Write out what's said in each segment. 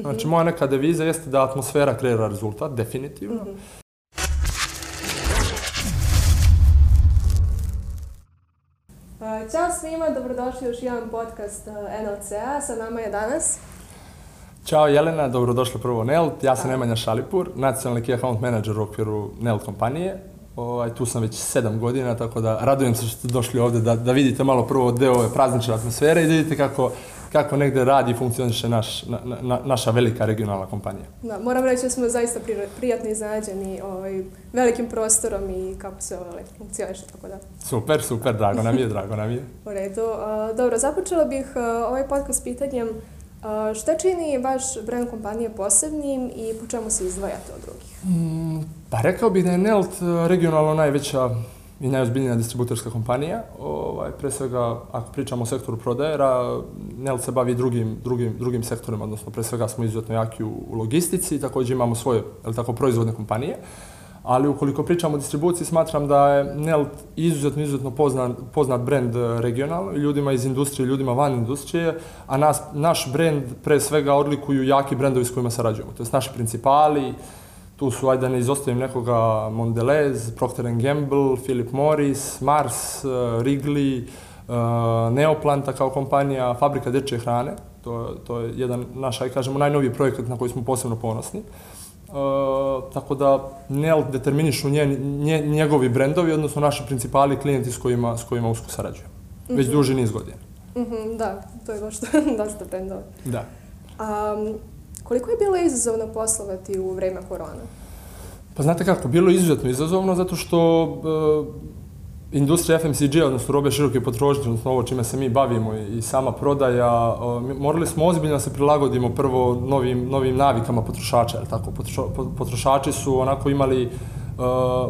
Znači, moja neka deviza jeste da atmosfera kreira rezultat, definitivno. Ćao svima, dobrodošli u još jedan podcast uh, NLCA. Sa nama je danas Ćao Jelena, dobrodošli prvo u NELT. Ja sam Nemanja Šalipur, nacionalni key account manager u okviru NELT kompanije. Ovaj, tu sam već sedam godina, tako da radujem se što ste došli ovde da, da vidite malo prvo deo ove praznične atmosfere i da vidite kako, kako negde radi i funkcioniše naš, na, na, naša velika regionalna kompanija. Da, moram reći da smo zaista pri, prijatno iznenađeni ovaj, velikim prostorom i kako se ovaj, funkcioniše, tako da. Super, super, drago nam je, drago nam je. U redu. Uh, dobro, započela bih uh, ovaj podcast pitanjem uh, šta čini vaš brand kompanije posebnim i po čemu se izdvajate od drugih? Mm, pa rekao bih da je Nelt regionalno najveća i najozbiljnija distributerska kompanija. Ovaj, pre svega, ako pričamo o sektoru prodajera, Nel se bavi drugim, drugim, drugim sektorima, odnosno pre svega smo izuzetno jaki u, u logistici, takođe imamo svoje, ali tako, proizvodne kompanije. Ali ukoliko pričamo o distribuciji, smatram da je Nelt izuzetno, izuzetno poznat, poznat brend regionalno, ljudima iz industrije, ljudima van industrije, a nas, naš brend pre svega odlikuju jaki brendovi s kojima sarađujemo. To je naši principali, Tu su, ajde da ne izostavim nekoga, Mondelez, Procter Gamble, Philip Morris, Mars, uh, Wrigley, uh, Neoplanta kao kompanija, fabrika dečje hrane. To, to je jedan naš, aj kažemo, najnoviji projekat na koji smo posebno ponosni. Uh, tako da ne determinišu nje, nje, njegovi brendovi, odnosno naši principali klijenti s kojima, s kojima usko sarađujemo. Mm -hmm. Već duži niz godina. Mm -hmm, da, to je baš dosta brendova. Da. Um, Koliko je bilo izazovno poslovati u vreme korona? Pa znate kako, bilo je izuzetno izazovno zato što e, industrija FMCG, odnosno robe široke potrošnje, odnosno ovo čime se mi bavimo i sama prodaja, e, morali smo ozbiljno da se prilagodimo prvo novim, novim navikama potrošača, je tako? Potrošači su onako imali e,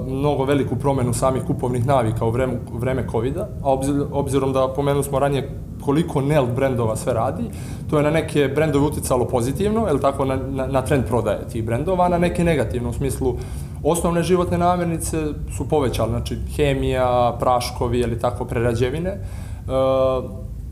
mnogo veliku promenu samih kupovnih navika u vreme, vreme COVID-a, a obzirom da pomenuli smo ranije koliko NEL brendova sve radi, to je na neke brendove uticalo pozitivno, je tako, na, na, na trend prodaje tih brendova, a na neke negativno, u smislu osnovne životne namirnice su povećale, znači hemija, praškovi, ili tako, prerađevine. E,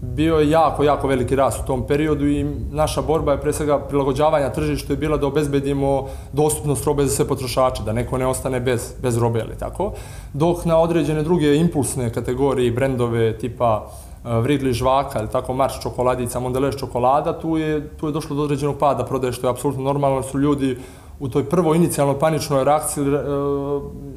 bio je jako, jako veliki rast u tom periodu i naša borba je pre svega prilagođavanja tržištu je bila da obezbedimo dostupnost robe za sve potrošače, da neko ne ostane bez, bez robe, ili tako. Dok na određene druge impulsne kategorije i brendove tipa uh, Wrigley žvaka ili tako Mars čokoladica, Mondelez čokolada, tu je, tu je došlo do određenog pada prodaje, što je apsolutno normalno, su ljudi u toj prvoj inicijalno paničnoj reakciji, e,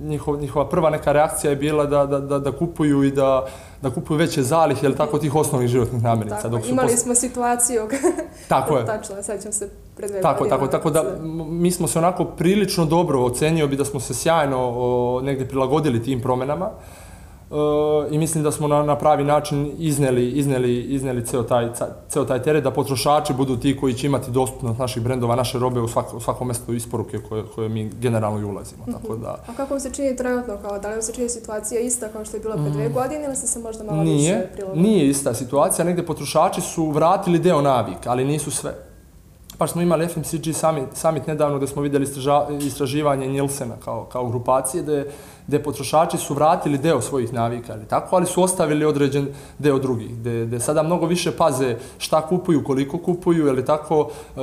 njihov, njihova prva neka reakcija je bila da, da, da, da kupuju i da, da kupuju veće zalihe, ili tako, tih osnovnih životnih namirnica. Tako, imali pos... smo situaciju, tako je. tačno, sećam se dve tako, Tako, tako da mi smo se onako prilično dobro ocenio bi da smo se sjajno o, negde prilagodili tim promenama. Uh, i mislim da smo na, na pravi način izneli, izneli, izneli ceo, taj, ceo taj teret, da potrošači budu ti koji će imati dostupnost naših brendova, naše robe u, svako, u svakom mestu isporuke koje, koje mi generalno i ulazimo. Mm -hmm. Tako da... A kako vam se čini trenutno, kao, da li vam se čini situacija ista kao što je bila pre dve mm. godine ili ste se možda malo nije, više prilagodili? Nije ista situacija, negde potrošači su vratili deo navika, ali nisu sve. Pa smo imali FMCG summit, summit nedavno gde smo videli istraživanje Nilsena kao, kao grupacije, gde gde potrošači su vratili deo svojih navika, ali tako, ali su ostavili određen deo drugih, gde, gde sada mnogo više paze šta kupuju, koliko kupuju, ili tako, uh,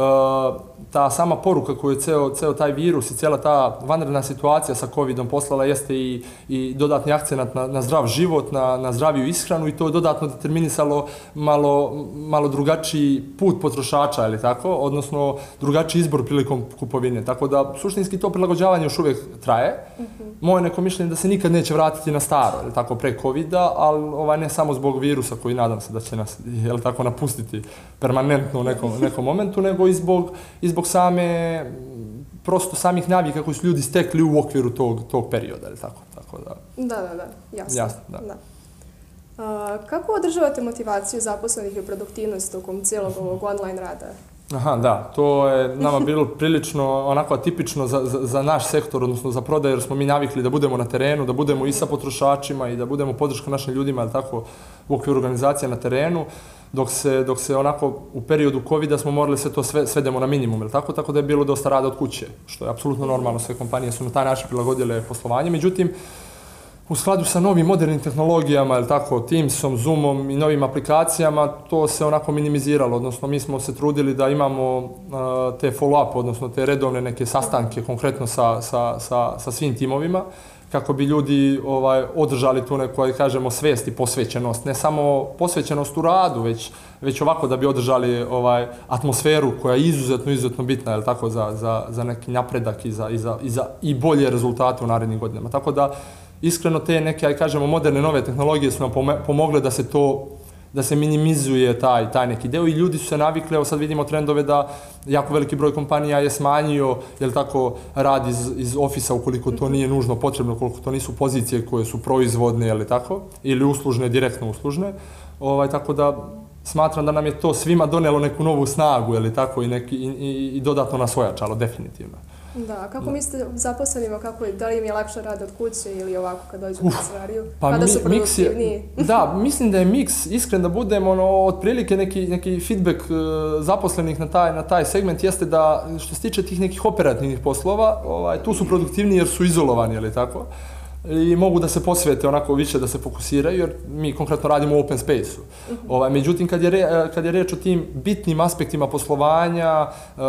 ta sama poruka koju je ceo, ceo taj virus i cijela ta vanredna situacija sa COVID-om poslala jeste i, i dodatni akcenat na, na zdrav život, na, na zdraviju ishranu i to je dodatno determinisalo malo, malo drugačiji put potrošača, ili tako, odnosno drugačiji izbor prilikom kupovine. Tako da, suštinski to prilagođavanje još uvijek traje. Mm -hmm. Moje neko mišljenje da se nikad neće vratiti na staro, ili tako, pre COVID-a, ali ovaj, ne samo zbog virusa koji nadam se da će nas, jel tako, napustiti permanentno u nekom, nekom momentu, nego i zbog, i zbog same, prosto samih navika koji su ljudi stekli u okviru tog, tog perioda, ili tako, tako da. Da, da, da, jasno. Jasno, da. da. A, kako održavate motivaciju zaposlenih i produktivnost tokom cijelog ovog online rada? Aha, da, to je nama bilo prilično onako atipično za, za, za naš sektor, odnosno za prodaj, jer smo mi navikli da budemo na terenu, da budemo i sa potrošačima i da budemo podrška našim ljudima, ali tako, u okviru organizacije na terenu, dok se, dok se onako u periodu covid smo morali sve to sve, svedemo na minimum, ili tako, tako da je bilo dosta rada od kuće, što je apsolutno normalno, sve kompanije su na taj način prilagodile poslovanje, međutim, u skladu sa novim modernim tehnologijama, ili tako, Teamsom, Zoomom i novim aplikacijama, to se onako minimiziralo, odnosno mi smo se trudili da imamo uh, te follow-up, odnosno te redovne neke sastanke konkretno sa, sa, sa, sa svim timovima, kako bi ljudi ovaj održali tu neku, aj kažemo, svest i posvećenost, ne samo posvećenost u radu, već, već ovako da bi održali ovaj atmosferu koja je izuzetno, izuzetno bitna, je tako, za, za, za neki napredak i za, i, za, i, za, i bolje rezultate u narednim godinama. Tako da, iskreno te neke, aj kažemo, moderne nove tehnologije su nam pomogle da se to da se minimizuje taj, taj neki deo i ljudi su se navikli, evo sad vidimo trendove da jako veliki broj kompanija je smanjio, jel tako, rad iz, iz ofisa ukoliko to nije nužno potrebno, ukoliko to nisu pozicije koje su proizvodne, jel tako, ili uslužne, direktno uslužne, ovaj, tako da smatram da nam je to svima donelo neku novu snagu, jel tako, i, neki, i, i, i dodatno nas ojačalo, definitivno. Da, kako da. mislite zaposlenima, kako je, da li im je lakše rad od kuće ili ovako kad dođu u kancelariju? Pa kada mi, su produktivniji? Je, da, mislim da je miks, iskren da budem, ono, otprilike neki, neki feedback uh, zaposlenih na taj, na taj segment jeste da, što se tiče tih nekih operativnih poslova, ovaj, tu su produktivni jer su izolovani, je li tako? I mogu da se posvete onako više da se fokusiraju jer mi konkretno radimo u open space-u. Uh mhm. -huh. ovaj, međutim, kad je, re, kad je reč o tim bitnim aspektima poslovanja, uh,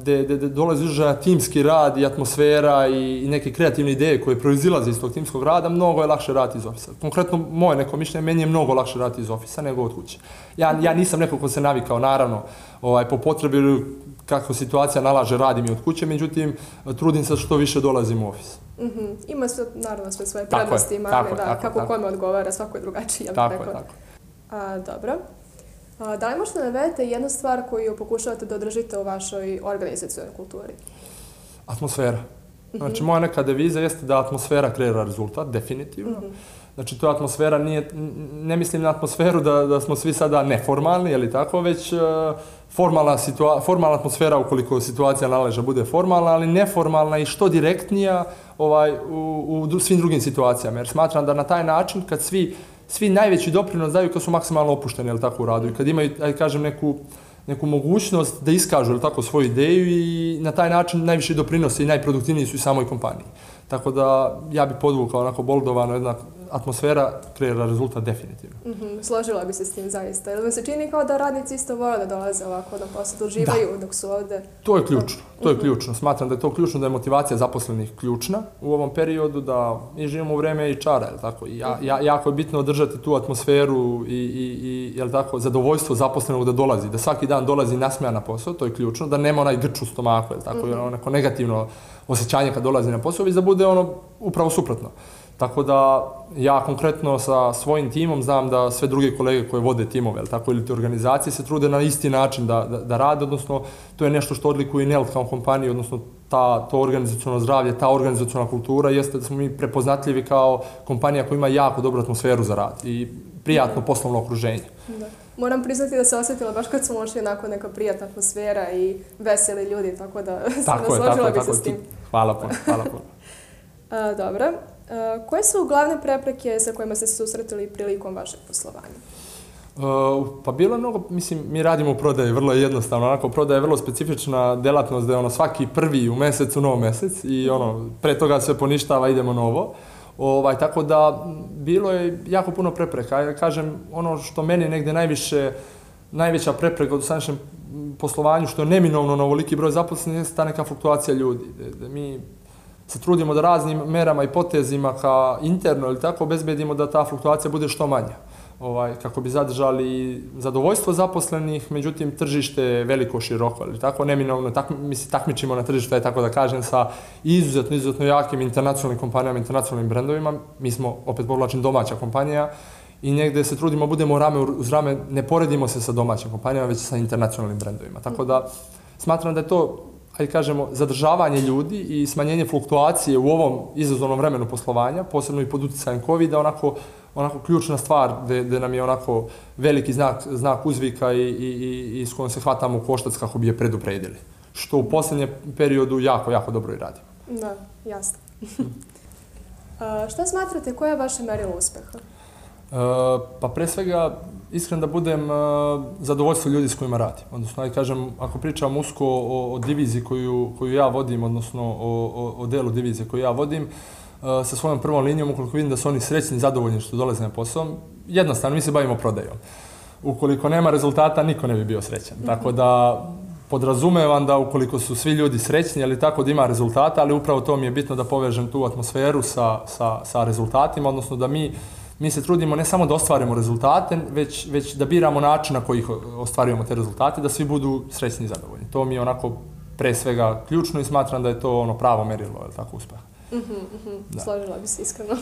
gde, gde dolazi užaja timski rad i atmosfera i, i neke kreativne ideje koje proizilaze iz tog timskog rada, mnogo je lakše raditi iz ofisa. Konkretno, moje neko mišljenje, meni je mnogo lakše raditi iz ofisa nego od kuće. Ja, ja nisam neko ko se navikao, naravno, ovaj, po potrebi kako situacija nalaže, radim i od kuće, međutim, trudim se što više dolazim u ofis. Mm -hmm. Ima sve, naravno, sve svoje prednosti i mane, tako, da, tako, kako tako. kome odgovara, svako je drugačiji, ja bih tako, rekla. Tako. A, dobro. A, da li možete da navedete jednu stvar koju pokušavate da održite u vašoj organizacijalnoj kulturi? Atmosfera. Znači, moja neka deviza jeste da atmosfera kreira rezultat, definitivno. Mm -hmm. Znači, to atmosfera nije, ne mislim na atmosferu da, da smo svi sada neformalni, je li tako, već uh, formalna, situa formalna atmosfera ukoliko situacija naleža bude formalna, ali neformalna i što direktnija ovaj, u, u svim drugim situacijama. Jer smatram da na taj način, kad svi, svi najveći doprinos daju kad su maksimalno opušteni, je li tako, u radu i kad imaju, aj kažem, neku, neku mogućnost da iskažu, je li tako, svoju ideju i na taj način najviše doprinose i najproduktivniji su i samoj kompaniji. Tako da ja bih podvukao onako boldovano jedna atmosfera kreira rezultat definitivno. Mm -hmm, složila bi se s tim zaista. Jer mi se čini kao da radnici isto vole da dolaze ovako na posao, da uživaju da. dok su ovde. To je ključno. To je mhm. ključno. Smatram da je to ključno, da je motivacija zaposlenih ključna u ovom periodu, da mi živimo u vreme i čara, je tako? I ja, ja, jako je bitno održati tu atmosferu i, i, i je tako, zadovoljstvo zaposlenog da dolazi, da svaki dan dolazi nasmeja na posao, to je ključno, da nema onaj grč u stomaku, je tako? Mm -hmm. ono neko negativno osjećanje kad dolazi na posao, već da bude ono upravo suprotno. Tako da ja konkretno sa svojim timom znam da sve druge kolege koje vode timove, ili tako, ili te organizacije se trude na isti način da, da, da rade, odnosno to je nešto što odlikuje Nelt kao kompaniju, odnosno ta, to organizacijono zdravlje, ta organizacijona kultura jeste da smo mi prepoznatljivi kao kompanija koja ima jako dobru atmosferu za rad i prijatno da. poslovno okruženje. Da. Moram priznati da se osjetila baš kad smo ušli onako neka prijatna atmosfera i veseli ljudi, tako da sam nasložila bi se s tim. Hvala puno, hvala puno. A, dobro. A, koje su glavne prepreke sa kojima ste se susretili prilikom vašeg poslovanja? Uh, pa bilo je mnogo, mislim, mi radimo u prodaji, vrlo je jednostavno, onako, prodaja je vrlo specifična delatnost da je ono svaki prvi u mesecu, nov mesec i ono, pre toga sve poništava, idemo novo. Ovaj, tako da, bilo je jako puno prepreka. Ja kažem, ono što meni negde najviše, najveća prepreka u dosadašnjem poslovanju, što je neminovno na ovoliki broj zaposlenih, je ta neka fluktuacija ljudi. Da, da mi se trudimo da raznim merama i potezima ka interno ili tako obezbedimo da ta fluktuacija bude što manja. Ovaj, kako bi zadržali zadovoljstvo zaposlenih, međutim tržište je veliko široko, ali tako neminovno, tak, mi se takmičimo na tržištu, tako da kažem, sa izuzetno, izuzetno jakim internacionalnim kompanijama, internacionalnim brendovima. Mi smo, opet povlačim, domaća kompanija i negde se trudimo, budemo rame uz rame, ne poredimo se sa domaćim kompanijama, već sa internacionalnim brendovima. Tako da smatram da je to ajde kažemo, zadržavanje ljudi i smanjenje fluktuacije u ovom izazovnom vremenu poslovanja, posebno i pod utjecajem COVID-a, onako, onako ključna stvar gde, gde nam je onako veliki znak, znak uzvika i, i, i, i s kojom se hvatamo u koštac kako bi je predupredili. Što u posljednjem periodu jako, jako dobro i radimo. Da, jasno. Šta smatrate, koja je vaše merilo uspeha? Uh, pa pre svega, iskren da budem, uh, zadovoljstvo ljudi s kojima radim. Odnosno, aj kažem, ako pričam usko o, o diviziji koju, koju ja vodim, odnosno o, o, o delu divizije koju ja vodim, sa svojom prvom linijom, ukoliko vidim da su oni srećni i zadovoljni što dolaze na posao, jednostavno mi se bavimo prodajom. Ukoliko nema rezultata, niko ne bi bio srećan. -hmm. Tako da podrazumevam da ukoliko su svi ljudi srećni, ali tako da ima rezultata, ali upravo to mi je bitno da povežem tu atmosferu sa, sa, sa rezultatima, odnosno da mi mi se trudimo ne samo da ostvarimo rezultate, već, već da biramo način na koji ih ostvarujemo te rezultate, da svi budu srećni i zadovoljni. To mi je onako pre svega ključno i smatram da je to ono pravo merilo, je tako, uspeha. Mm -hmm, mm -hmm. Da. Složila bi se iskreno.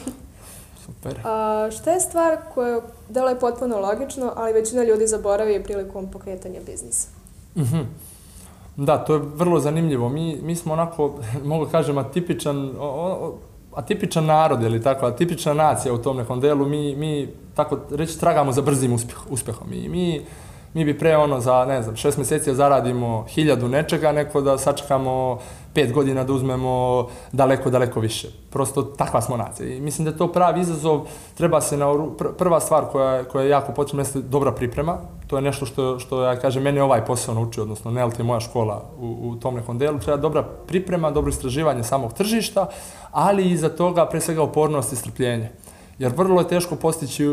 Super. A, šta je stvar koja dela je potpuno logično, ali većina ljudi zaboravi prilikom pokretanja biznisa? Mm -hmm. Da, to je vrlo zanimljivo. Mi, mi smo onako, mogu da kažem, atipičan, o, o, atipičan narod, ili tako, atipična nacija u tom nekom delu. Mi, mi tako reći, tragamo za brzim uspjeh, uspjehom. Mi, mi mi bi pre ono za, ne znam, šest meseci da zaradimo hiljadu nečega, neko da sačekamo pet godina da uzmemo daleko, daleko više. Prosto takva smo nacija. I mislim da je to pravi izazov, treba se na prva stvar koja, koja je jako potrebna jeste dobra priprema. To je nešto što, što ja kažem, meni ovaj posao naučio, odnosno NELT je moja škola u, u tom nekom delu. Treba dobra priprema, dobro istraživanje samog tržišta, ali i za toga pre svega opornost i strpljenje. Jer vrlo je teško postići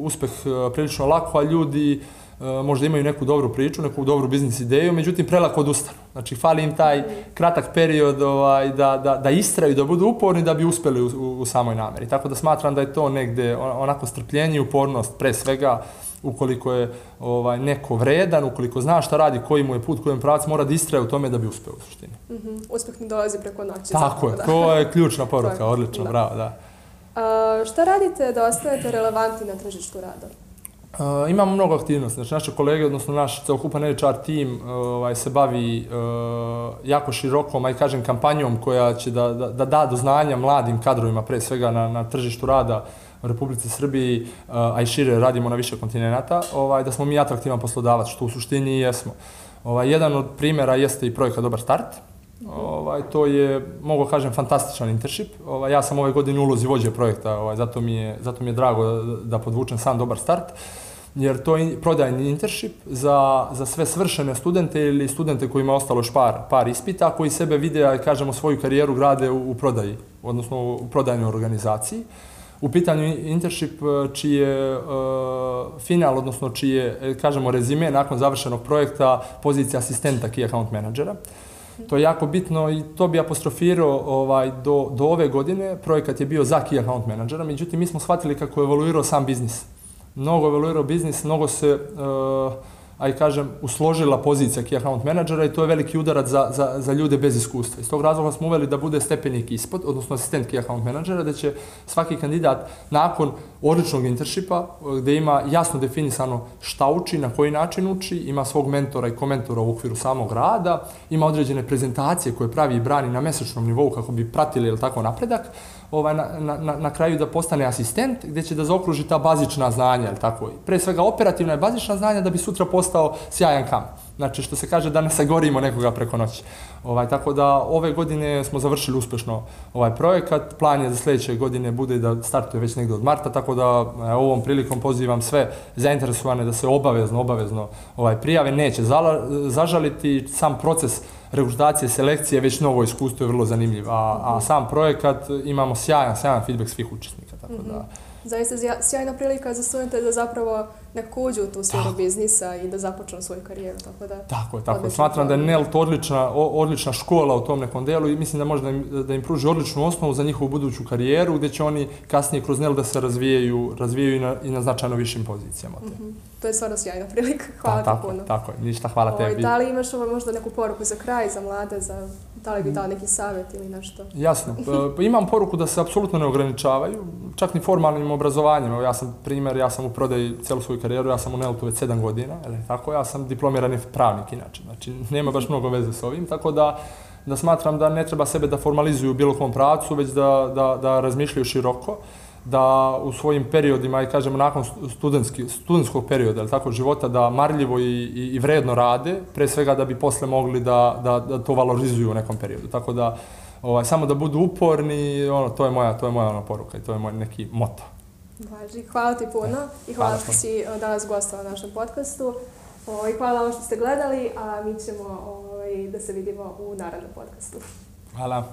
uspeh e, prilično lako, a ljudi uh, možda imaju neku dobru priču, neku dobru biznis ideju, međutim prelako odustanu. Znači, fali im taj kratak period ovaj, da, da, da istraju, da budu uporni da bi uspeli u, u, u samoj nameri. Tako da smatram da je to negde onako strpljenje i upornost pre svega ukoliko je ovaj neko vredan, ukoliko zna šta radi, koji mu je put, kojem pravac, mora da istraje u tome da bi uspeo u suštini. Mm -hmm. Uspeh ne dolazi preko noći. Tako je, da. to je ključna poruka, odlično, da. bravo, da. A, šta radite da ostanete relevantni na tržištu rada? Uh, imamo mnogo aktivnosti, znači naše kolege, odnosno naš celokupan HR tim uh, ovaj, se bavi uh, jako širokom, aj kažem, kampanjom koja će da, da, da da do znanja mladim kadrovima, pre svega na, na tržištu rada u Republici Srbiji, uh, a i šire radimo na više kontinenta, ovaj, da smo mi atraktivan poslodavac, što u suštini i jesmo. Ovaj, jedan od primjera jeste i projekat Dobar start, Ovaj, to je, mogu kažem, fantastičan internship. Ovaj, ja sam ove godine ulozi vođe projekta, ovaj, zato, mi je, zato mi je drago da, da podvučem sam dobar start jer to je prodajni internship za, za sve svršene studente ili studente kojima je ostalo još par, par ispita, koji sebe vide, kažemo, svoju karijeru grade u, u prodaji, odnosno u prodajnoj organizaciji. U pitanju internship čiji je uh, final, odnosno čiji je, e, kažemo, rezime nakon završenog projekta pozicija asistenta key account menadžera. To je jako bitno i to bi apostrofirao ovaj, do, do ove godine. Projekat je bio za key account menadžera, međutim mi smo shvatili kako je evoluirao sam biznis mnogo evaluirao biznis, mnogo se, uh, aj kažem, usložila pozicija key account menadžera i to je veliki udarac za, za, za ljude bez iskustva. Iz tog razloga smo uveli da bude stepenik ispod, odnosno asistent key account menadžera, da će svaki kandidat nakon odličnog internshipa, gde ima jasno definisano šta uči, na koji način uči, ima svog mentora i komentora u okviru samog rada, ima određene prezentacije koje pravi i brani na mesečnom nivou kako bi pratili ili tako napredak, ovaj, na, na, na kraju da postane asistent, gde će da zaokruži ta bazična znanja, ili tako? Pre svega operativna je bazična znanja da bi sutra postao sjajan kam. Znači, što se kaže da ne sagorimo nekoga preko noći. Ovaj, tako da ove godine smo završili uspešno ovaj projekat. Plan je za sledeće godine bude da startuje već negde od marta, tako da ovom prilikom pozivam sve zainteresovane da se obavezno, obavezno ovaj, prijave. Neće zala, zažaliti sam proces rekrutacije, selekcije, već novo iskustvo je vrlo zanimljiv. A, a sam projekat imamo sjajan, sjajan feedback svih učesnika. Tako da, mhm. Zaista sjajna prilika za studente da zapravo nekako uđu u tu sferu biznisa i da započnu svoju karijeru, tako da... Tako je, tako je. Smatram da je NELT odlična, odlična škola u tom nekom delu i mislim da može da im, da im pruži odličnu osnovu za njihovu buduću karijeru, gde će oni kasnije kroz NELT da se razvijaju, razvijaju i na, i na značajno višim pozicijama. Mm -hmm. To je stvarno sjajna prilika. Hvala da, ti tako, puno. Tako je, ništa, hvala tebi. Da li imaš ovo možda neku poruku za kraj, za mlade, za da li bi dao neki savjet ili nešto? Jasno. Pa, imam poruku da se apsolutno ne ograničavaju, čak ni formalnim obrazovanjem. ja sam primjer, ja sam u prodaji celu svoju karijeru, ja sam u Neltu već sedam godina, ali tako, ja sam diplomirani pravnik inače, znači nema baš mnogo veze s ovim, tako da da smatram da ne treba sebe da formalizuju u bilo kom pravcu, već da, da, da razmišljaju široko da u svojim periodima, i kažemo nakon studentski, studentskog perioda, ali tako, života, da marljivo i, i, i vredno rade, pre svega da bi posle mogli da, da, da to valorizuju u nekom periodu. Tako da, ovaj, samo da budu uporni, ono, to je moja, to je moja ono poruka i to je moj neki moto. Važi, hvala ti puno i hvala, hvala što si eh, danas gostala na našem podcastu. O, I hvala vam što ste gledali, a mi ćemo o, ovaj, da se vidimo u narednom podcastu. Hvala.